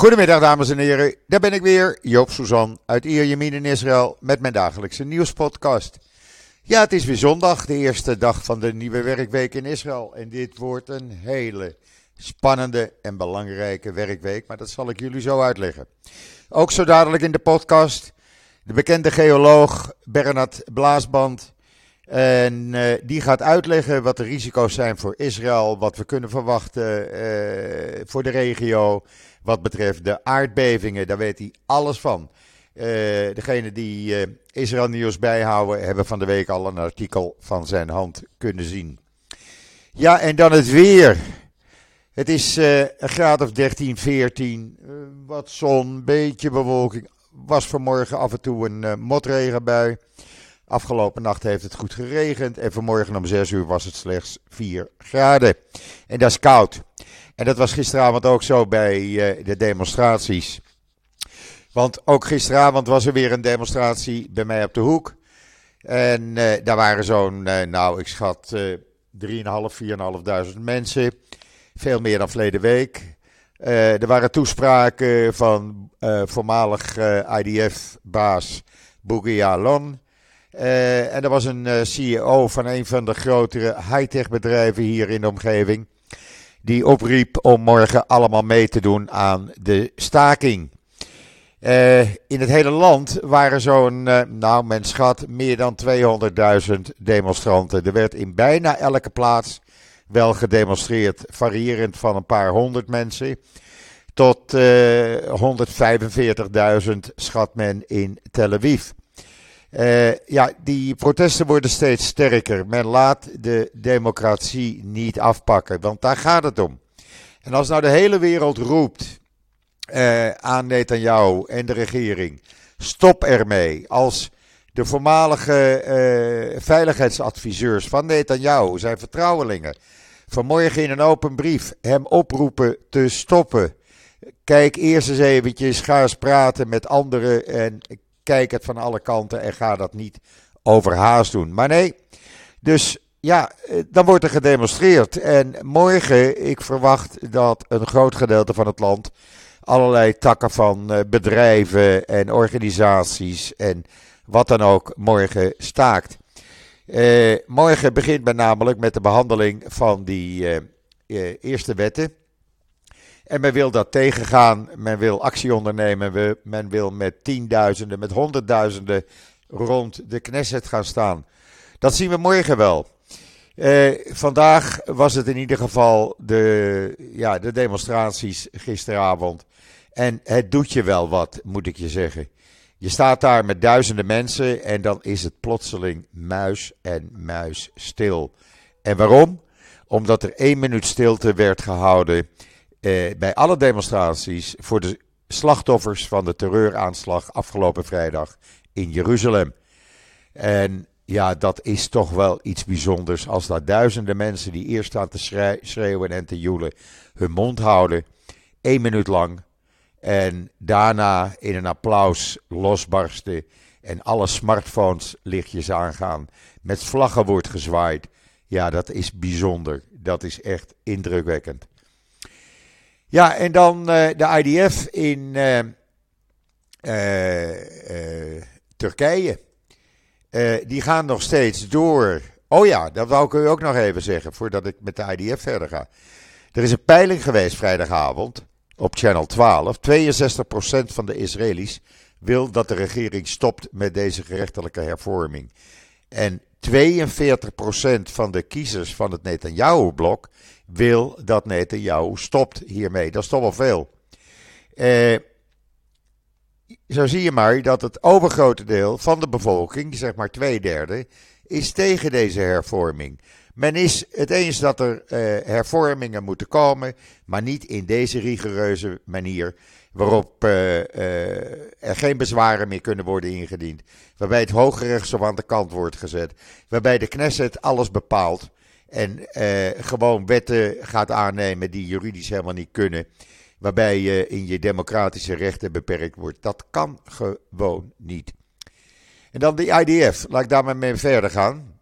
Goedemiddag dames en heren, daar ben ik weer, Joop Suzan uit Ierjemien in Israël met mijn dagelijkse nieuwspodcast. Ja, het is weer zondag, de eerste dag van de nieuwe werkweek in Israël. En dit wordt een hele spannende en belangrijke werkweek, maar dat zal ik jullie zo uitleggen. Ook zo dadelijk in de podcast de bekende geoloog Bernard Blaasband. En uh, die gaat uitleggen wat de risico's zijn voor Israël, wat we kunnen verwachten uh, voor de regio. Wat betreft de aardbevingen, daar weet hij alles van. Uh, degene die Israël nieuws bijhouden, hebben van de week al een artikel van zijn hand kunnen zien. Ja, en dan het weer. Het is een graad of 13, 14, wat zon, beetje bewolking. Was vanmorgen af en toe een motregenbui. Afgelopen nacht heeft het goed geregend en vanmorgen om 6 uur was het slechts 4 graden. En dat is koud. En dat was gisteravond ook zo bij uh, de demonstraties. Want ook gisteravond was er weer een demonstratie bij mij op de hoek. En uh, daar waren zo'n, uh, nou ik schat, 3.500, 4.500 mensen. Veel meer dan verleden week. er waren toespraken van voormalig IDF-baas Bougie Alon. Uh, en er was een uh, CEO van een van de grotere high-tech bedrijven hier in de omgeving. Die opriep om morgen allemaal mee te doen aan de staking. Uh, in het hele land waren zo'n, nou men schat, meer dan 200.000 demonstranten. Er werd in bijna elke plaats wel gedemonstreerd, variërend van een paar honderd mensen tot 145.000 schat men in Tel Aviv. Uh, ja, die protesten worden steeds sterker. Men laat de democratie niet afpakken, want daar gaat het om. En als nou de hele wereld roept uh, aan Netanyahu en de regering: stop ermee. Als de voormalige uh, veiligheidsadviseurs van Netanyahu, zijn vertrouwelingen, vanmorgen in een open brief hem oproepen te stoppen. Kijk eerst eens eventjes, ga praten met anderen en kijk het van alle kanten en ga dat niet overhaast doen. Maar nee, dus ja, eh, dan wordt er gedemonstreerd. En morgen, ik verwacht dat een groot gedeelte van het land allerlei takken van eh, bedrijven en organisaties en wat dan ook morgen staakt. Uh, morgen begint men namelijk met de behandeling van die eerste wetten. En men wil dat tegengaan, men wil actie ondernemen, men wil met tienduizenden, met honderdduizenden rond de Knesset gaan staan. Dat zien we morgen wel. Eh, vandaag was het in ieder geval de, ja, de demonstraties gisteravond. En het doet je wel wat, moet ik je zeggen. Je staat daar met duizenden mensen en dan is het plotseling muis en muis stil. En waarom? Omdat er één minuut stilte werd gehouden eh, bij alle demonstraties voor de slachtoffers van de terreuraanslag afgelopen vrijdag in Jeruzalem. En ja, dat is toch wel iets bijzonders als daar duizenden mensen die eerst staan te schreeuwen en te joelen hun mond houden, één minuut lang. En daarna in een applaus losbarsten en alle smartphones lichtjes aangaan. Met vlaggen wordt gezwaaid. Ja, dat is bijzonder. Dat is echt indrukwekkend. Ja, en dan uh, de IDF in uh, uh, Turkije. die gaan nog steeds door. Oh ja, dat wou ik u ook nog even zeggen voordat ik met de IDF verder ga. Er is een peiling geweest vrijdagavond op Channel 12. 62% van de Israëli's wil dat de regering stopt met deze gerechtelijke hervorming. En 42% van de kiezers van het Netanyahu-blok wil dat Netanyahu stopt hiermee. Dat is toch wel veel. Eh, zo zie je maar dat het overgrote deel van de bevolking, zeg maar twee derde, is tegen deze hervorming. Men is het eens dat er eh, hervormingen moeten komen, maar niet in deze rigoureuze manier waarop uh, uh, er geen bezwaren meer kunnen worden ingediend. Waarbij het Hoge Rechtshof aan de kant wordt gezet. Waarbij de Knesset alles bepaalt. En uh, gewoon wetten gaat aannemen die juridisch helemaal niet kunnen. Waarbij je in je democratische rechten beperkt wordt. Dat kan gewoon niet. En dan de IDF. Laat ik daar maar mee verder gaan.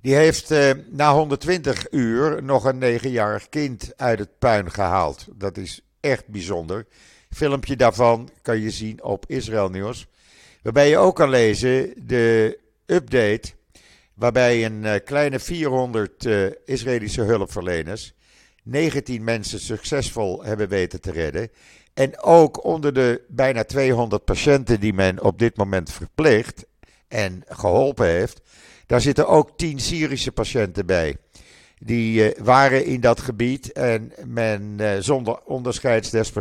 Die heeft uh, na 120 uur nog een negenjarig kind uit het puin gehaald. Dat is echt bijzonder. Filmpje daarvan kan je zien op Israël Nieuws. Waarbij je ook kan lezen de update. Waarbij een eh, kleine 400 uh, Israëlische hulpverleners 19 mensen succesvol hebben weten te redden. En ook onder de bijna 200 patiënten die men op dit moment verpleegt en geholpen heeft, daar zitten ook 10 Syrische patiënten bij. Die uh, waren in dat gebied en men uh, zonder onderscheids des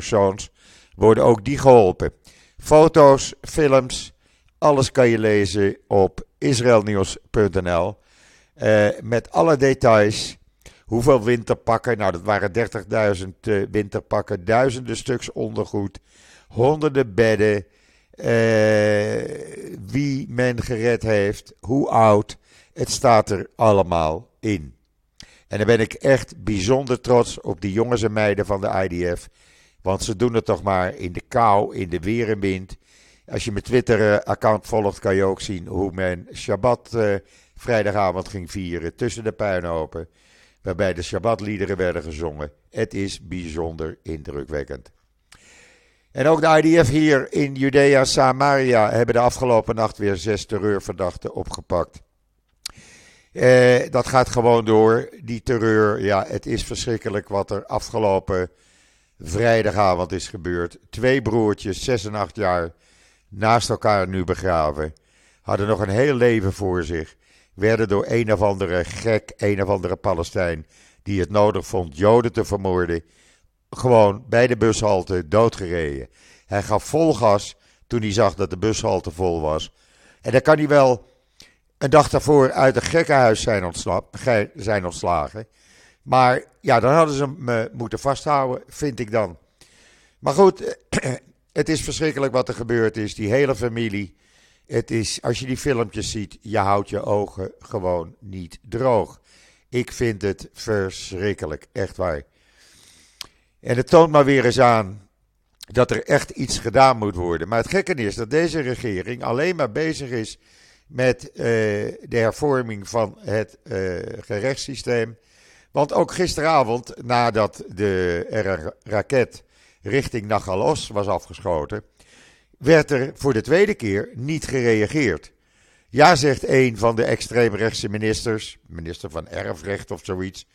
worden ook die geholpen. Foto's, films, alles kan je lezen op israelnieuws.nl uh, met alle details. Hoeveel winterpakken? Nou, dat waren 30.000 uh, winterpakken, duizenden stuks ondergoed, honderden bedden, wie men gered heeft, hoe oud. Het staat er allemaal in. En dan ben ik echt bijzonder trots op die jongens en meiden van de IDF. Want ze doen het toch maar in de kou, in de weer en wind. Als je mijn Twitter-account volgt, kan je ook zien hoe men Shabbat uh, vrijdagavond ging vieren tussen de puinhopen. Waarbij de Shabbatliederen werden gezongen. Het is bijzonder indrukwekkend. En ook de IDF hier in Judea, Samaria, hebben de afgelopen nacht weer zes terreurverdachten opgepakt. Eh, dat gaat gewoon door. Die terreur, ja, het is verschrikkelijk wat er afgelopen vrijdagavond is gebeurd. Twee broertjes, zes en acht jaar, naast elkaar nu begraven. Hadden nog een heel leven voor zich. Werden door een of andere gek, een of andere Palestijn, die het nodig vond Joden te vermoorden, gewoon bij de bushalte doodgereden. Hij gaf vol gas toen hij zag dat de bushalte vol was. En dan kan hij wel een dag daarvoor uit een gekkenhuis zijn, zijn ontslagen. Maar ja, dan hadden ze hem moeten vasthouden, vind ik dan. Maar goed, het is verschrikkelijk wat er gebeurd is. Die hele familie. Het is, als je die filmpjes ziet, je houdt je ogen gewoon niet droog. Ik vind het verschrikkelijk, echt waar. En het toont maar weer eens aan dat er echt iets gedaan moet worden. Maar het gekke is dat deze regering alleen maar bezig is met uh, de hervorming van het uh, gerechtssysteem. Want ook gisteravond, nadat de, raket richting Nagalos was afgeschoten, werd er voor de tweede keer niet gereageerd. Ja, zegt een van de extreemrechtse ministers, minister van Erfrecht of zoiets.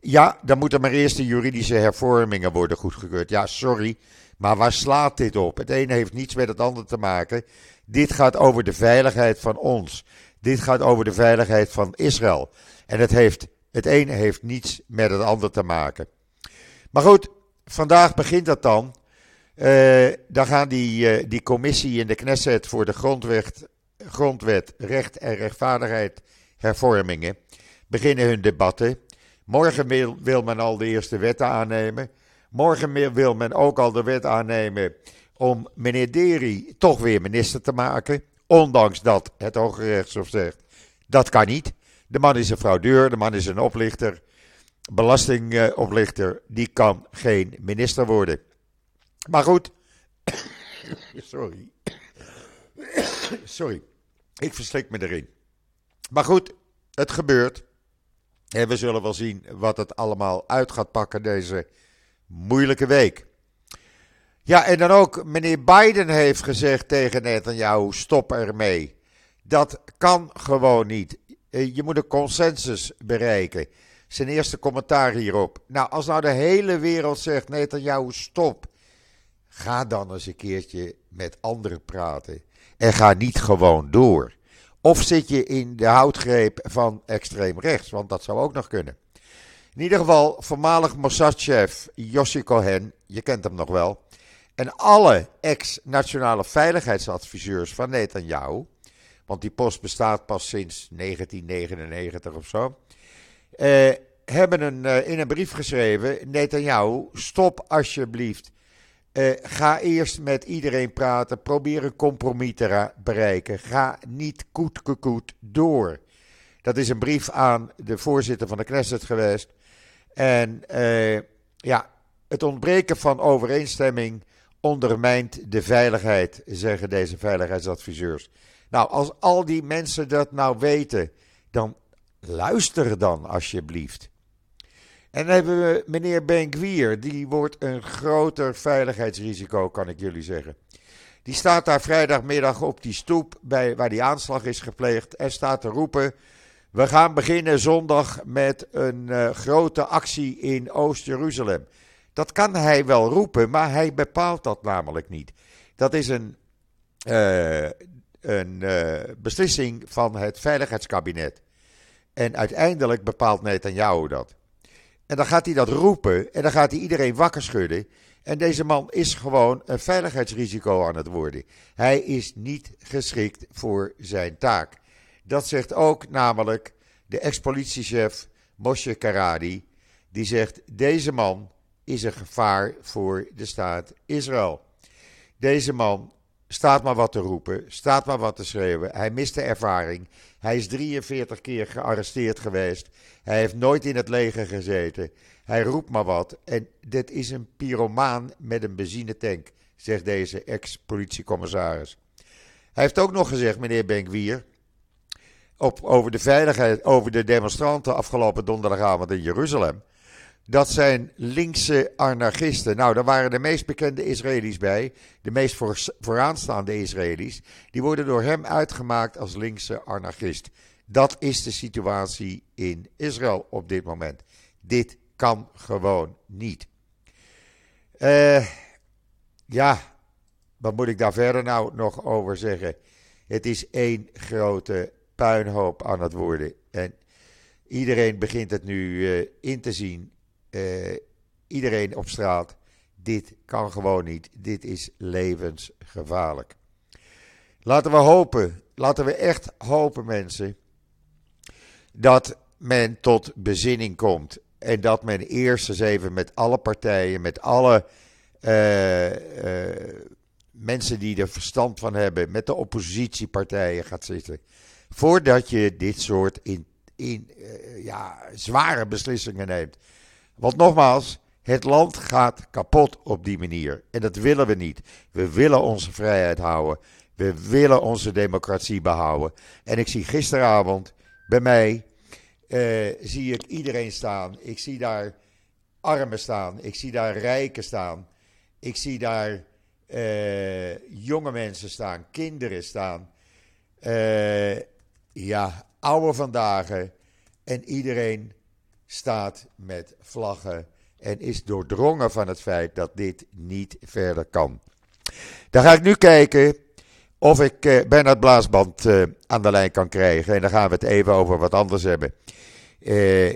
Ja, dan moeten maar eerst de juridische hervormingen worden goedgekeurd. Ja, sorry, maar waar slaat dit op? Het ene heeft niets met het andere te maken. Dit gaat over de veiligheid van ons. Dit gaat over de veiligheid van Israël. En het, heeft, het ene heeft niets met het andere te maken. Maar goed, vandaag begint dat dan. Uh, dan gaan die, uh, die commissie in de Knesset voor de grondwet, grondwet, recht en rechtvaardigheid hervormingen beginnen hun debatten. Morgen wil, wil men al de eerste wetten aannemen. Morgen wil men ook al de wet aannemen om meneer Deri toch weer minister te maken. Ondanks dat het Hoge Rechtshof zegt, dat kan niet. De man is een fraudeur, de man is een oplichter, belastingoplichter. Die kan geen minister worden. Maar goed, sorry. sorry, ik verslik me erin. Maar goed, het gebeurt. En we zullen wel zien wat het allemaal uit gaat pakken deze moeilijke week. Ja, en dan ook meneer Biden heeft gezegd tegen Netanyahu: stop ermee. Dat kan gewoon niet. Eh, je moet een consensus bereiken. Zijn eerste commentaar hierop. Nou, als nou de hele wereld zegt: Netanyahu, stop. Ga dan eens een keertje met anderen praten. En ga niet gewoon door. Of zit je in de houtgreep van extreem rechts? Want dat zou ook nog kunnen. In ieder geval, voormalig Mossad-chef Yossi Cohen, je kent hem nog wel. En alle ex-nationale veiligheidsadviseurs van Netanyahu, want die post bestaat pas sinds 1999 of zo, eh, hebben een, eh, in een brief geschreven: Netanyahu, stop alsjeblieft. Eh, ga eerst met iedereen praten. Probeer een compromis te bereiken. Ga niet koet door. Dat is een brief aan de voorzitter van de Knesset geweest. En uh, ja, het ontbreken van overeenstemming ondermijnt de veiligheid, zeggen deze veiligheidsadviseurs. Nou, als al die mensen dat nou weten, dan luister dan alsjeblieft. En dan hebben we meneer Ben die wordt een groter veiligheidsrisico, kan ik jullie zeggen. Die staat daar vrijdagmiddag op die stoep bij, waar die aanslag is gepleegd en staat te roepen: We gaan beginnen zondag met een uh, grote actie in Oost-Jeruzalem. Dat kan hij wel roepen, maar hij bepaalt dat namelijk niet. Dat is een, uh, een uh, beslissing van het Veiligheidskabinet. En uiteindelijk bepaalt Netanyahu dat. En dan gaat hij dat roepen en dan gaat hij iedereen wakker schudden. En deze man is gewoon een veiligheidsrisico aan het worden. Hij is niet geschikt voor zijn taak. Dat zegt ook namelijk de ex-politiechef Moshe Karadi. Die zegt: deze man is een gevaar voor de staat Israël. Deze man staat maar wat te roepen, staat maar wat te schreeuwen. Hij mist de ervaring. Hij is 43 keer gearresteerd geweest. Hij heeft nooit in het leger gezeten. Hij roept maar wat. En dit is een pyromaan met een benzinetank, zegt deze ex-politiecommissaris. Hij heeft ook nog gezegd, meneer Benkwier, over de veiligheid, over de demonstranten afgelopen donderdagavond in Jeruzalem. Dat zijn linkse anarchisten. Nou, daar waren de meest bekende Israëli's bij. De meest vooraanstaande Israëli's. Die worden door hem uitgemaakt als linkse anarchist. Dat is de situatie in Israël op dit moment. Dit kan gewoon niet. Uh, ja, wat moet ik daar verder nou nog over zeggen? Het is één grote puinhoop aan het worden. En iedereen begint het nu uh, in te zien. Uh, iedereen op straat. Dit kan gewoon niet. Dit is levensgevaarlijk. Laten we hopen, laten we echt hopen, mensen, dat men tot bezinning komt. En dat men eerst eens even met alle partijen, met alle uh, mensen die er verstand van hebben, met de oppositiepartijen gaat zitten. Voordat je dit soort in, in, uh, ja, zware beslissingen neemt. Want nogmaals, het land gaat kapot op die manier. En dat willen we niet. We willen onze vrijheid houden. We willen onze democratie behouden. En ik zie gisteravond bij mij uh, zie ik iedereen staan. Ik zie daar armen staan. Ik zie daar rijken staan. Ik zie daar uh, jonge mensen staan, kinderen staan. Ja, oude vandaag. En iedereen staat met vlaggen en is doordrongen van het feit dat dit niet verder kan. Dan ga ik nu kijken of ik uh, Bernard Blaasband uh, aan de lijn kan krijgen. En dan gaan we het even over wat anders hebben. Uh,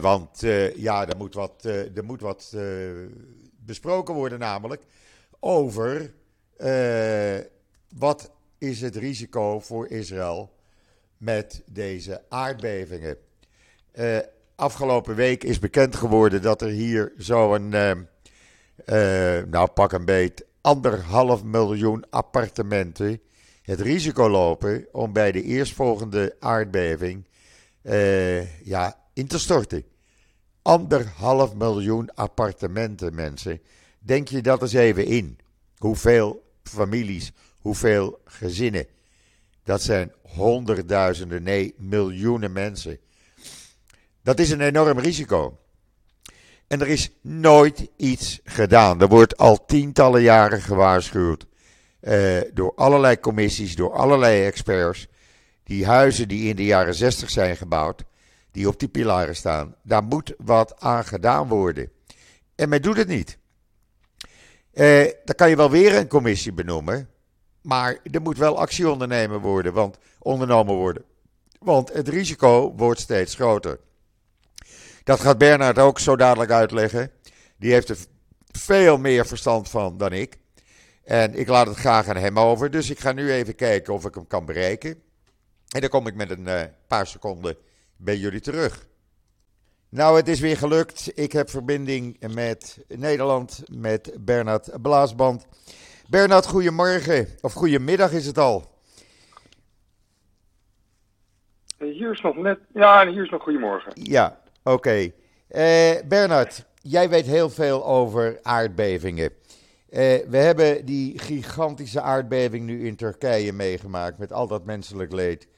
want ja, er moet wat, er moet wat besproken worden, namelijk over wat is het risico voor Israël met deze aardbevingen. afgelopen week is bekend geworden dat er hier zo'n, nou pak een beet, anderhalf miljoen appartementen het risico lopen om bij de eerstvolgende aardbeving ja, in te storten. Anderhalf miljoen appartementen, mensen. Denk je dat eens even in. Hoeveel families, hoeveel gezinnen. Dat zijn honderdduizenden, nee, miljoenen mensen. Dat is een enorm risico. En er is nooit iets gedaan. Er wordt al tientallen jaren gewaarschuwd. Uh, door allerlei commissies, door allerlei experts. Die huizen die in de jaren 60 zijn gebouwd, die op die pilaren staan, daar moet wat aan gedaan worden. En men doet het niet. Uh, dan kan je wel weer een commissie benoemen. Maar er moet wel actie ondernemen worden, want, ondernomen worden. Want het risico wordt steeds groter. Dat gaat Bernard ook zo dadelijk uitleggen. Die heeft er veel meer verstand van dan ik. En ik laat het graag aan hem over. Dus ik ga nu even kijken of ik hem kan bereiken. En dan kom ik met een uh, paar seconden bij jullie terug. Nou, het is weer gelukt. Ik heb verbinding met Nederland, met Bernard Blaasband. Bernard, goedemorgen. Of goedemiddag is het al. Hier is nog net. Ja, hier is nog goedemorgen. Ja, Oké. Okay. Uh, Bernard, jij weet heel veel over aardbevingen. Uh, we hebben die gigantische aardbeving nu in Turkije meegemaakt met al dat menselijk leed.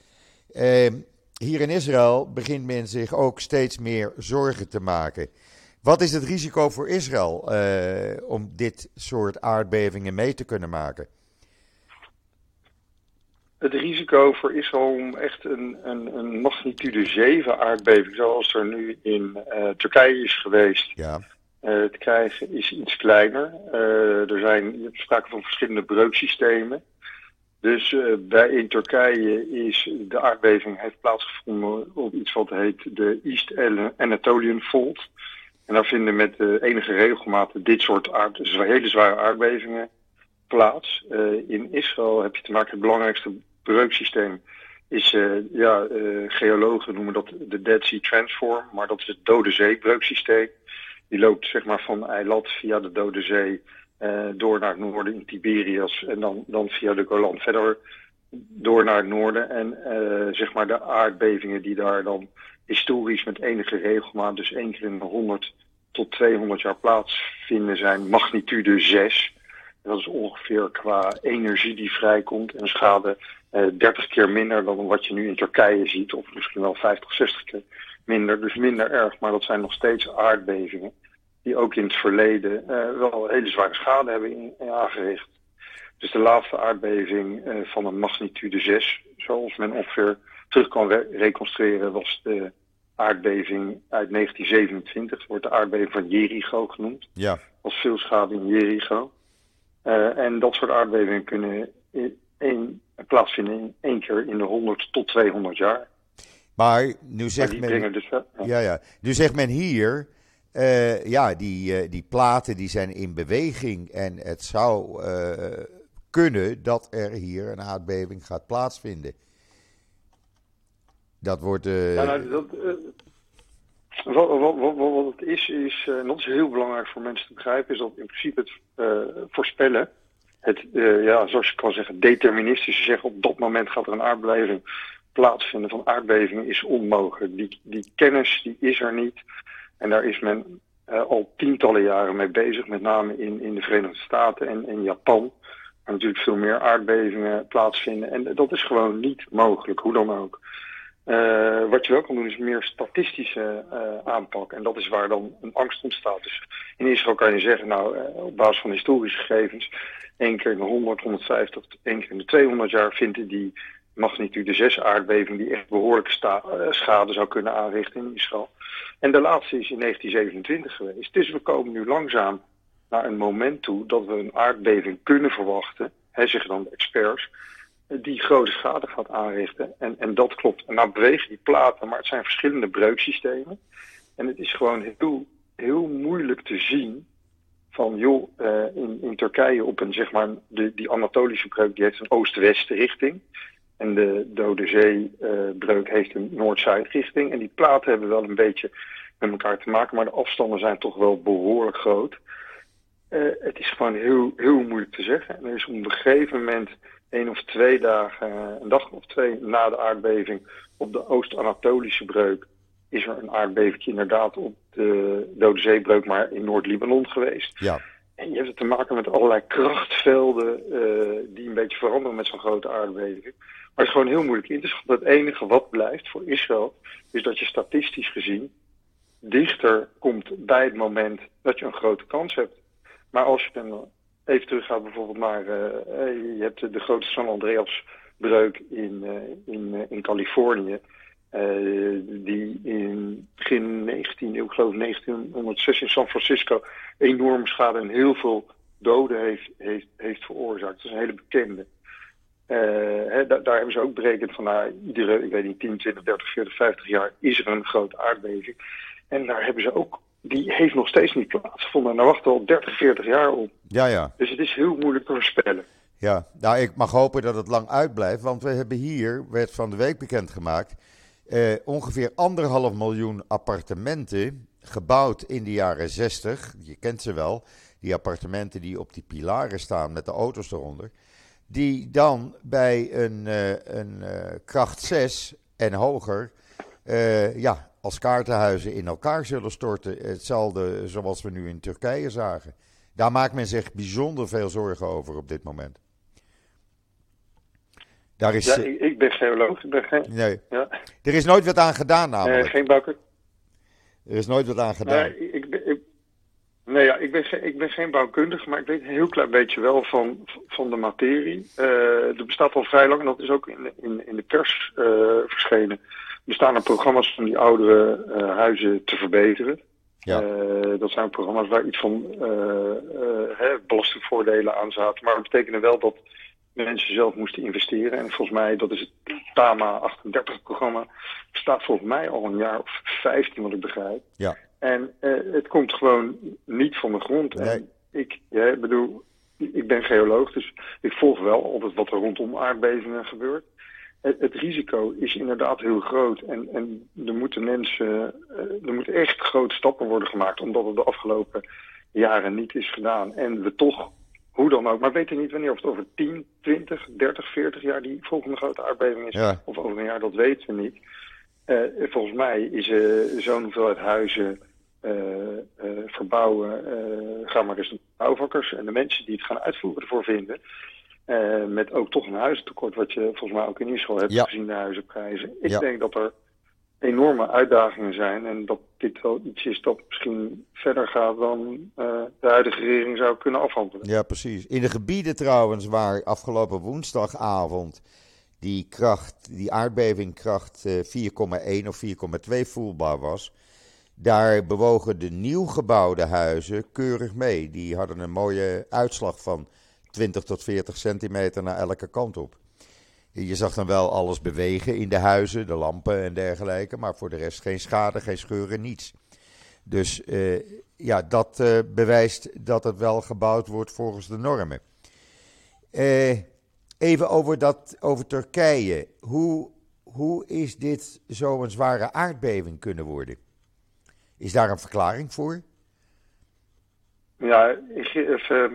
Uh, hier in Israël begint men zich ook steeds meer zorgen te maken. Wat is het risico voor Israël uh, om dit soort aardbevingen mee te kunnen maken? Het risico voor Israël om echt een, een, een magnitude 7 aardbeving, zoals er nu in uh, Turkije is geweest, ja. uh, te krijgen, is iets kleiner. er zijn sprake van verschillende breuksystemen. Dus bij in Turkije is de aardbeving heeft plaatsgevonden op iets wat heet de East Anatolian Fault. En daar vinden met uh, enige regelmaat dit soort aard, hele zware aardbevingen plaats. Uh, in Israël heb je te maken met het belangrijkste breuksysteem. Is, ja, geologen noemen dat de Dead Sea Transform, maar dat is het Dode Zee breuksysteem. Die loopt zeg maar van Eilat via de Dode Zee door naar het noorden in Tiberias en dan, dan via de Golan verder door naar het noorden. En zeg maar de aardbevingen die daar dan historisch met enige regelmaat, dus één keer in de 100 tot 200 jaar plaatsvinden, zijn magnitude 6. Dat is ongeveer qua energie die vrijkomt en schade uh, 30 keer minder dan wat je nu in Turkije ziet, of misschien wel 50, 60 keer minder. Dus minder erg, maar dat zijn nog steeds aardbevingen die ook in het verleden uh, wel hele zware schade hebben aangericht. Dus de laatste aardbeving uh, van een magnitude 6, zoals men ongeveer terug kan reconstrueren, was de aardbeving uit 1927. Wordt de aardbeving van Jericho genoemd. Ja. Was veel schade in Jericho. Uh, en dat soort aardbevingen kunnen in, in, plaatsvinden in één keer in de 100 tot 200 jaar. Maar nu zegt men. Dus, ja. ja, ja. Nu zegt men hier uh, ja, die, uh, die platen die zijn in beweging en het zou kunnen dat er hier een aardbeving gaat plaatsvinden. Dat wordt. Ja, nou, dat, wat, het is, is, en dat is heel belangrijk voor mensen te begrijpen, is dat in principe het voorspellen, het, ja, zoals je kan zeggen, deterministisch zeggen, op dat moment gaat er een aardbeving plaatsvinden van aardbevingen, is onmogelijk. Die, die kennis die is er niet. En daar is men al tientallen jaren mee bezig, met name in, in de Verenigde Staten en in Japan. Waar natuurlijk veel meer aardbevingen plaatsvinden. En dat is gewoon niet mogelijk, hoe dan ook. Uh, wat je wel kan doen is meer statistische uh, aanpak. En dat is waar dan een angst ontstaat. Dus in Israël kan je zeggen, nou, op basis van historische gegevens, één keer in de 100, 150, één keer in de 200 jaar vinden die magnitude 6 aardbeving die echt behoorlijke schade zou kunnen aanrichten in Israël. En de laatste is in 1927 geweest. Dus we komen nu langzaam naar een moment toe dat we een aardbeving kunnen verwachten, hè, zeggen dan de experts, die grote schade gaat aanrichten. En, en dat klopt. En nou bewegen die platen, maar het zijn verschillende breuksystemen. En het is gewoon heel, heel moeilijk te zien van joh, uh, in, in Turkije op een zeg maar, de, die Anatolische breuk die heeft een oost-west richting. En de Dode Zeebreuk uh, heeft een noord-zuid richting. En die platen hebben wel een beetje met elkaar te maken, maar de afstanden zijn toch wel behoorlijk groot. Uh, het is gewoon heel, heel moeilijk te zeggen. En er is op een gegeven moment, één of twee dagen, een dag of twee na de aardbeving, op de Oost-Anatolische breuk, is er een aardbeving inderdaad op de Dode Zeebreuk, maar in Noord-Libanon geweest. Ja. En je hebt het te maken met allerlei krachtvelden uh, die een beetje veranderen met zo'n grote aardbeving. Maar het is gewoon heel moeilijk in te schatten. Het enige wat blijft voor Israël is dat je statistisch gezien dichter komt bij het moment dat je een grote kans hebt. Maar als je dan even teruggaat bijvoorbeeld naar, uh, je hebt de grote San Andreas breuk in, uh, in, in Californië. die in begin 19 eeuw, ik geloof 1906 in San Francisco, enorme schade en heel veel doden heeft, heeft, heeft veroorzaakt. Dat is een hele bekende. Daar, hebben ze ook berekend van, nou, iedere, ik weet niet, 10, 20, 30, 40, 50 jaar is er een grote aardbeving. En daar hebben ze ook, die heeft nog steeds niet plaatsgevonden. En daar wachten we al 30, 40 jaar op. Ja, ja. Dus het is heel moeilijk te voorspellen. Ja, nou, ik mag hopen dat het lang uitblijft, want we hebben hier, werd van de week bekendgemaakt, eh, ongeveer anderhalf miljoen appartementen gebouwd in de jaren 60. Je kent ze wel, die appartementen die op die pilaren staan met de auto's eronder die dan bij een, uh, een uh, kracht 6 en hoger uh, ja, als kaartenhuizen in elkaar zullen storten. Hetzelfde zoals we nu in Turkije zagen. Daar maakt men zich bijzonder veel zorgen over op dit moment. Daar is, ja, ik, ik ben geoloog. Ik ben geen, nee. ja. Er is nooit wat aan gedaan namelijk. Geen bouwkundige. Er is nooit wat aan gedaan. Nee, ik, ben- ik, nee ja, ik, ben, geen- ik ben geen bouwkundige, maar ik weet een heel klein beetje wel van, van de materie. Eh, er bestaat al vrij lang, en dat is ook in, de- in, in de pers eh, verschenen, bestaan er programma's om die oudere eh, huizen te verbeteren. Ja. Eh, dat zijn programma's waar iets van eh, hè, belastingvoordelen aan zaten. Maar dat betekende wel dat mensen zelf moesten investeren. En volgens mij, dat is het TAMA 38 programma, bestaat volgens mij al een jaar of 15 wat ik begrijp. Ja. En het komt gewoon niet van de grond. Nee. En ik ja, ik bedoel, ik ben geoloog, dus ik volg wel altijd wat er rondom aardbevingen gebeurt. Het, het risico is inderdaad heel groot. En, en er moeten mensen, eh, er moeten echt grote stappen worden gemaakt, omdat het de afgelopen jaren niet is gedaan. En we toch, hoe dan ook, maar weten niet wanneer, of het over 10, 20, 30, 40 jaar die volgende grote aardbeving is. Ja. Of over een jaar, dat weten we niet. Eh, volgens mij is eh, zo'n hoeveelheid huizen verbouwen, gaan maar eens de bouwvakkers en de mensen die het gaan uitvoeren ervoor vinden. Eh, met ook toch een huizentekort, wat je volgens mij ook in Israël hebt Ja. gezien, de huizenprijzen. Ik Ja. denk dat er enorme uitdagingen zijn en dat dit wel iets is dat misschien verder gaat dan eh, de huidige regering zou kunnen afhandelen. Ja, precies. In de gebieden trouwens waar afgelopen woensdagavond die kracht, die aardbevingkracht eh, 4,1 of 4,2 voelbaar was, daar bewogen de nieuw gebouwde huizen keurig mee. Die hadden een mooie uitslag van 20 tot 40 centimeter naar elke kant op. Je zag dan wel alles bewegen in de huizen, de lampen en dergelijke, maar voor de rest geen schade, geen scheuren, niets. Dus eh, ja, dat eh, bewijst dat het wel gebouwd wordt volgens de normen. Eh, even over, dat, over Turkije. Hoe, hoe is dit zo'n zware aardbeving kunnen worden? Is daar een verklaring voor? Ja, ehm, eh,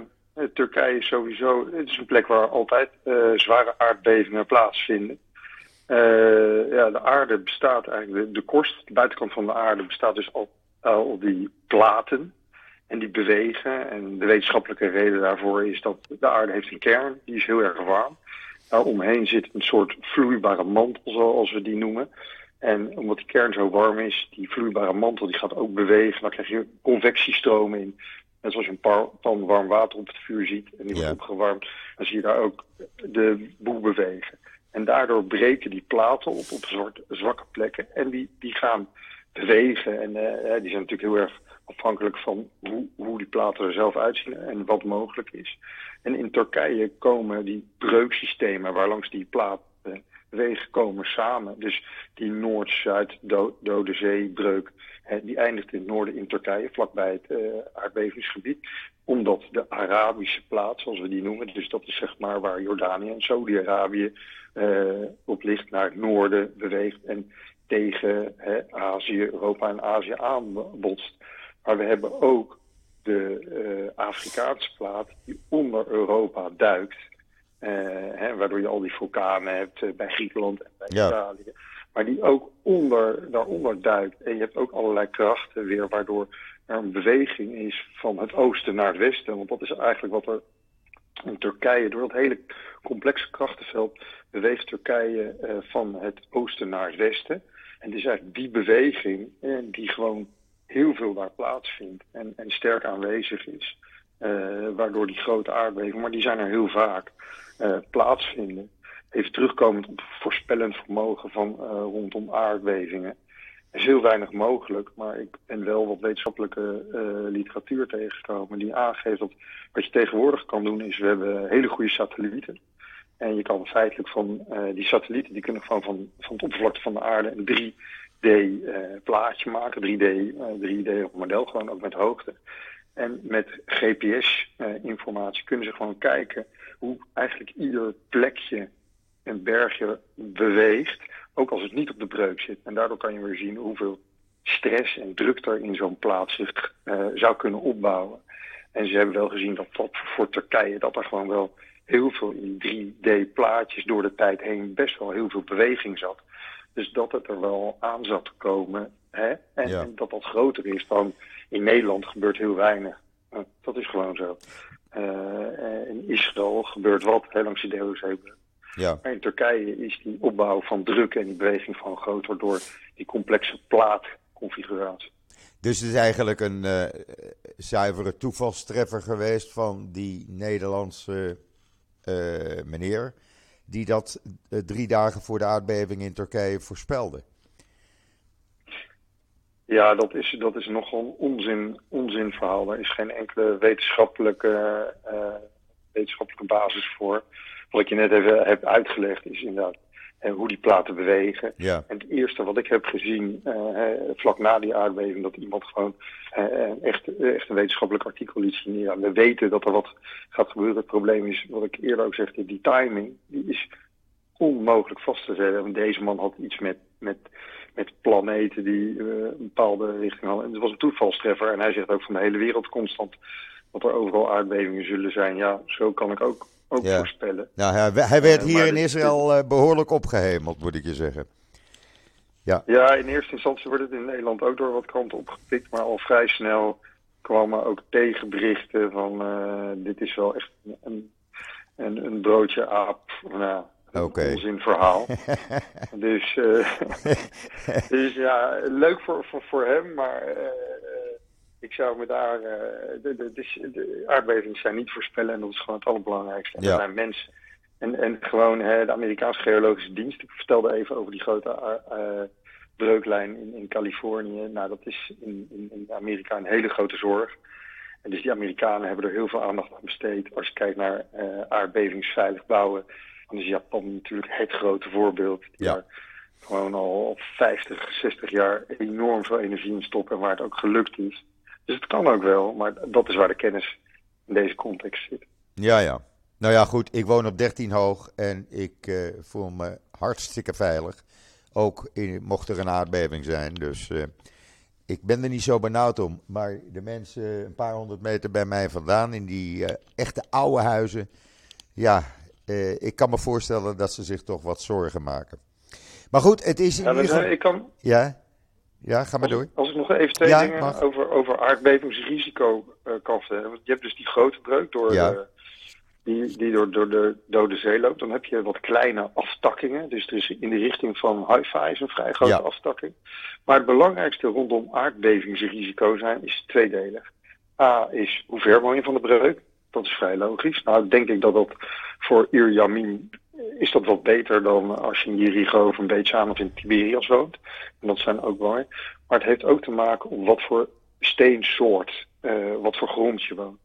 Turkije is sowieso, het is een plek waar altijd eh, zware aardbevingen plaatsvinden. Eh, ja, de aarde bestaat eigenlijk, de, de korst, de buitenkant van de aarde bestaat dus al al die platen. En die bewegen. En de wetenschappelijke reden daarvoor is dat de aarde heeft een kern, die is heel erg warm. Daaromheen zit een soort vloeibare mantel, zoals we die noemen. En omdat die kern zo warm is, die vloeibare mantel die gaat ook bewegen. Dan krijg je convectiestromen in. Net zoals je een par- pan warm water op het vuur ziet en die wordt Ja. opgewarmd. Dan zie je daar ook de boel bewegen. En daardoor breken die platen op op zwart- zwakke plekken. En die, die gaan bewegen. En eh, die zijn natuurlijk heel erg afhankelijk van hoe, hoe die platen er zelf uitzien en wat mogelijk is. En in Turkije komen die breuksystemen waarlangs die platen bewegen komen samen. Dus die Noord-Zuid-Dode Zeebreuk, die eindigt in het noorden in Turkije, vlakbij het eh, aardbevingsgebied. Omdat de Arabische plaat, zoals we die noemen, dus dat is zeg maar waar Jordanië en Saudi-Arabië eh, op ligt, naar het noorden beweegt en tegen Azië, Europa en Azië aanbotst. Maar we hebben ook de eh, Afrikaanse plaat die onder Europa duikt. hè, waardoor je al die vulkanen hebt bij Griekenland en bij Ja. Italië. Maar die ook onder, daaronder duikt. En je hebt ook allerlei krachten weer waardoor er een beweging is van het oosten naar het westen. Want dat is eigenlijk wat er in Turkije, door dat hele complexe krachtenveld, beweegt Turkije eh, van het oosten naar het westen. En het is eigenlijk die beweging eh, die gewoon heel veel daar plaatsvindt en, en sterk aanwezig is. eh, waardoor die grote aardbevingen, maar die zijn er heel vaak, plaatsvinden. Even terugkomend op voorspellend vermogen van eh, rondom aardbevingen. Er is heel weinig mogelijk, maar ik ben wel wat wetenschappelijke eh, literatuur tegengekomen die aangeeft dat wat je tegenwoordig kan doen is, we hebben hele goede satellieten. En je kan feitelijk van eh, die satellieten, die kunnen gewoon van, van het oppervlakte van de aarde een 3D eh, plaatje maken, 3D, eh, 3D model, gewoon ook met hoogte. En met GPS-informatie kunnen ze gewoon kijken hoe eigenlijk ieder plekje een bergje beweegt, ook als het niet op de breuk zit. En daardoor kan je weer zien hoeveel stress en druk er in zo'n plaats zich eh, zou kunnen opbouwen. En ze hebben wel gezien dat, dat voor Turkije dat er gewoon wel heel veel in die 3D-plaatjes door de tijd heen best wel heel veel beweging zat. Dus dat het er wel aan zat te komen. Hè? En, Ja. dat dat groter is dan in Nederland gebeurt heel weinig. Eh, dat is gewoon zo. Eh, in Israël gebeurt wat, hè, langs de Deelzeebreuk. Ja. Maar in Turkije is die opbouw van druk en die beweging van groter door die complexe plaatconfiguratie. Dus het is eigenlijk een uh, zuivere toevalstreffer geweest van die Nederlandse uh, meneer, die dat uh, drie dagen voor de aardbeving in Turkije voorspelde. Ja, dat is, dat is nogal een onzin, onzinverhaal. Er is geen enkele wetenschappelijke, wetenschappelijke basis voor. Wat ik je net even heb uitgelegd is inderdaad en hoe die platen bewegen. Ja. En het eerste wat ik heb gezien uh, vlak na die aardbeving, dat iemand gewoon uh, echt, echt een wetenschappelijk artikel liet zien. Ja, we weten dat er wat gaat gebeuren. Het probleem is, wat ik eerder ook zegde, die timing, die is onmogelijk vast te zetten. Want deze man had iets met, met, met planeten die een bepaalde richting hadden. En het was een toevalstreffer. En hij zegt ook van de hele wereld constant dat er overal aardbevingen zullen zijn. Ja, zo kan ik ook ook ja. voorspellen. Nou, hij, hij werd hier in Israël uh, behoorlijk opgehemeld, moet ik je zeggen. Ja. ja, in eerste instantie werd het in Nederland ook door wat kranten opgepikt, maar al vrij snel kwamen ook tegenberichten van uh, dit is wel echt een, een, een broodje aap. Nou, okay. onzin verhaal. dus, dus ja, leuk voor, voor, voor hem, maar ik zou me daar. Uh, de, de, de, de, aardbevingen zijn niet voorspellen en dat is gewoon het allerbelangrijkste. Ja. zijn mensen. En, en gewoon hè, de Amerikaanse Geologische Dienst. Ik vertelde even over die grote uh, breuklijn in, in Californië. Nou, dat is in, in, in Amerika een hele grote zorg. En dus die Amerikanen hebben er heel veel aandacht aan besteed. Als je kijkt naar uh, aardbevingsveilig bouwen, dan is Japan natuurlijk het grote voorbeeld. Die ja. gewoon al 50, 60 jaar enorm veel energie in stoppen en waar het ook gelukt is. Dus het kan ook wel, maar dat is waar de kennis in deze context zit. Ja, ja. Nou ja, goed. Ik woon op 13 hoog en ik uh, voel me hartstikke veilig. Ook in, mocht er een aardbeving zijn. Dus uh, ik ben er niet zo benauwd om. Maar de mensen een paar honderd meter bij mij vandaan, in die uh, echte oude huizen. Ja, ik kan me voorstellen dat ze zich toch wat zorgen maken. Maar goed, het is in ja, ieder geval... Ik kan... Ja? Ja, ga maar als, door. Als ik nog even twee Ja, dingen mag. over, over aardbevingsrisico uh, kan vertellen. Want je hebt dus die grote breuk door Ja. de, die, die door, door de Dode Zee loopt. Dan heb je wat kleine aftakkingen. Dus er is in de richting van Haifa is een vrij grote Ja. aftakking. Maar het belangrijkste rondom aardbevingsrisico zijn is tweedelig. A is hoe ver woon je van de breuk? Dat is vrij logisch. Nou, denk ik dat dat voor Iriamim is dat wat beter dan als je in Jericho of een beetje aan of in Tiberias woont. En dat zijn ook mooi. Maar het heeft ook te maken om wat voor steensoort, uh, wat voor grond je woont.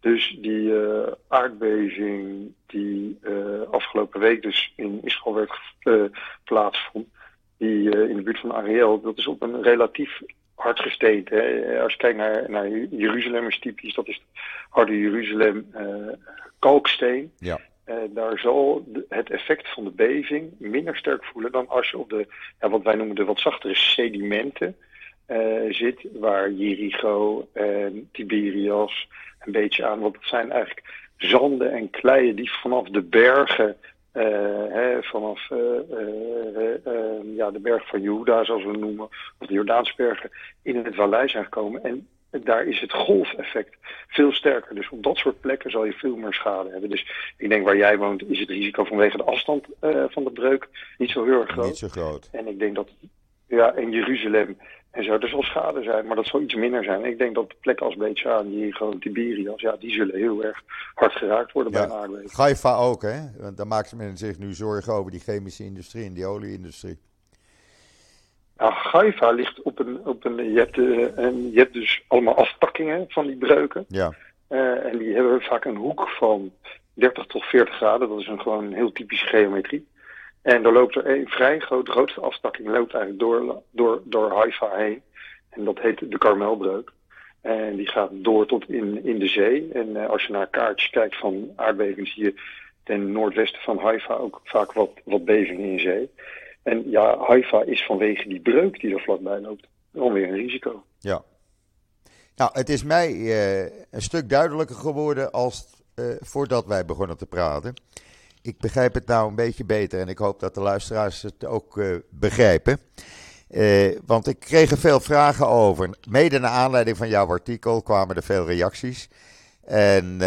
Dus die uh, aardbeving die uh, afgelopen week dus in Israël werd plaatsvond, die in de buurt van Ariel, dat is op een relatief hard gesteente. Als je kijkt naar, naar Jeruzalem is typisch, dat is harde Jeruzalem kalksteen. Ja. Uh, daar zal het effect van de beving minder sterk voelen dan als je op de, ja, wat wij noemen de wat zachtere sedimenten uh, zit, waar Jericho en Tiberias een beetje aan, want het zijn eigenlijk zanden en kleien die vanaf de bergen, uh, hè, vanaf ja, de berg van Juda, zoals we noemen, of de Jordaansbergen, in het vallei zijn gekomen. En daar is het golfeffect veel sterker. Dus op dat soort plekken zal je veel meer schade hebben. Dus ik denk waar jij woont is het risico vanwege de afstand uh, van de breuk niet zo heel erg groot. Niet zo groot. En ik denk dat, ja, in Jeruzalem en zo, er zal schade zijn, maar dat zal iets minder zijn. Ik denk dat plekken als Beetjaan, hier gewoon Tiberias, ja, die zullen heel erg hard geraakt worden ja. bij een aardbeving. Haifa ook, hè? Want daar maakt men zich nu zorgen over die chemische industrie en die olieindustrie. Nou, Haifa ligt op een, op een je, hebt, uh, een, je hebt dus allemaal aftakkingen van die breuken. Ja. Uh, en die hebben vaak een hoek van 30 tot 40 graden. Dat is een, gewoon een heel typische geometrie. En er loopt er een vrij groot, grootste afstakking loopt eigenlijk door, door, door Haifa heen. En dat heet de Karmelbreuk. En die gaat door tot in, in de zee. En uh, als je naar kaartjes kijkt van aardbevingen, zie je ten noordwesten van Haifa ook vaak wat, wat bevingen in zee. En ja, Haifa is vanwege die breuk die er vlakbij loopt alweer een risico. Ja. Nou, het is mij uh, een stuk duidelijker geworden als uh, voordat wij begonnen te praten. Ik begrijp het nou een beetje beter en ik hoop dat de luisteraars het ook uh, begrijpen. want ik kreeg er veel vragen over. Mede naar aanleiding van jouw artikel kwamen er veel reacties. En,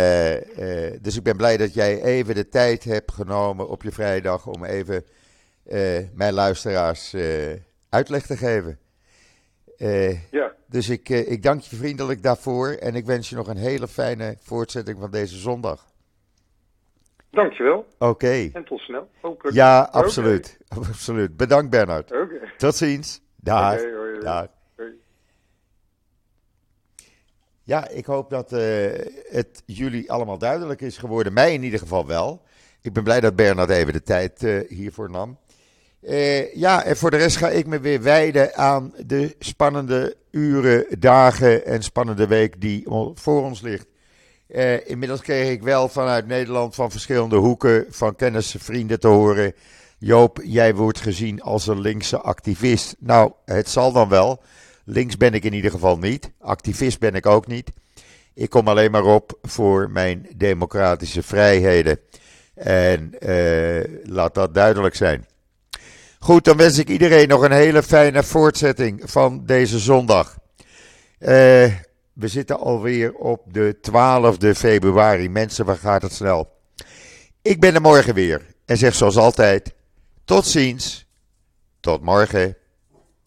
dus ik ben blij dat jij even de tijd hebt genomen op je vrijdag om even mijn luisteraars uitleg te geven. ja. Dus ik, ik dank je vriendelijk daarvoor en ik wens je nog een hele fijne voortzetting van deze zondag. Dankjewel. Oké. En tot snel. Ja, absoluut. absoluut. Bedankt Bernard. Oké. Tot ziens. Dag. Dag. Ja, ik hoop dat uh, het jullie allemaal duidelijk is geworden. Mij in ieder geval wel. Ik ben blij dat Bernard even de tijd uh, hiervoor nam. Uh, ja, en voor de rest ga ik me weer wijden aan de spannende uren, dagen en spannende week die voor ons ligt. Uh, inmiddels kreeg ik wel vanuit Nederland van verschillende hoeken van kennissen, vrienden te horen. Joop, jij wordt gezien als een linkse activist. Nou, het zal dan wel. Links ben ik in ieder geval niet. Activist ben ik ook niet. Ik kom alleen maar op voor mijn democratische vrijheden. En uh, laat dat duidelijk zijn. Goed, dan wens ik iedereen nog een hele fijne voortzetting van deze zondag. Uh, we zitten alweer op de 12e februari. Mensen, waar gaat het snel? Ik ben er morgen weer en zeg zoals altijd: tot ziens, tot morgen.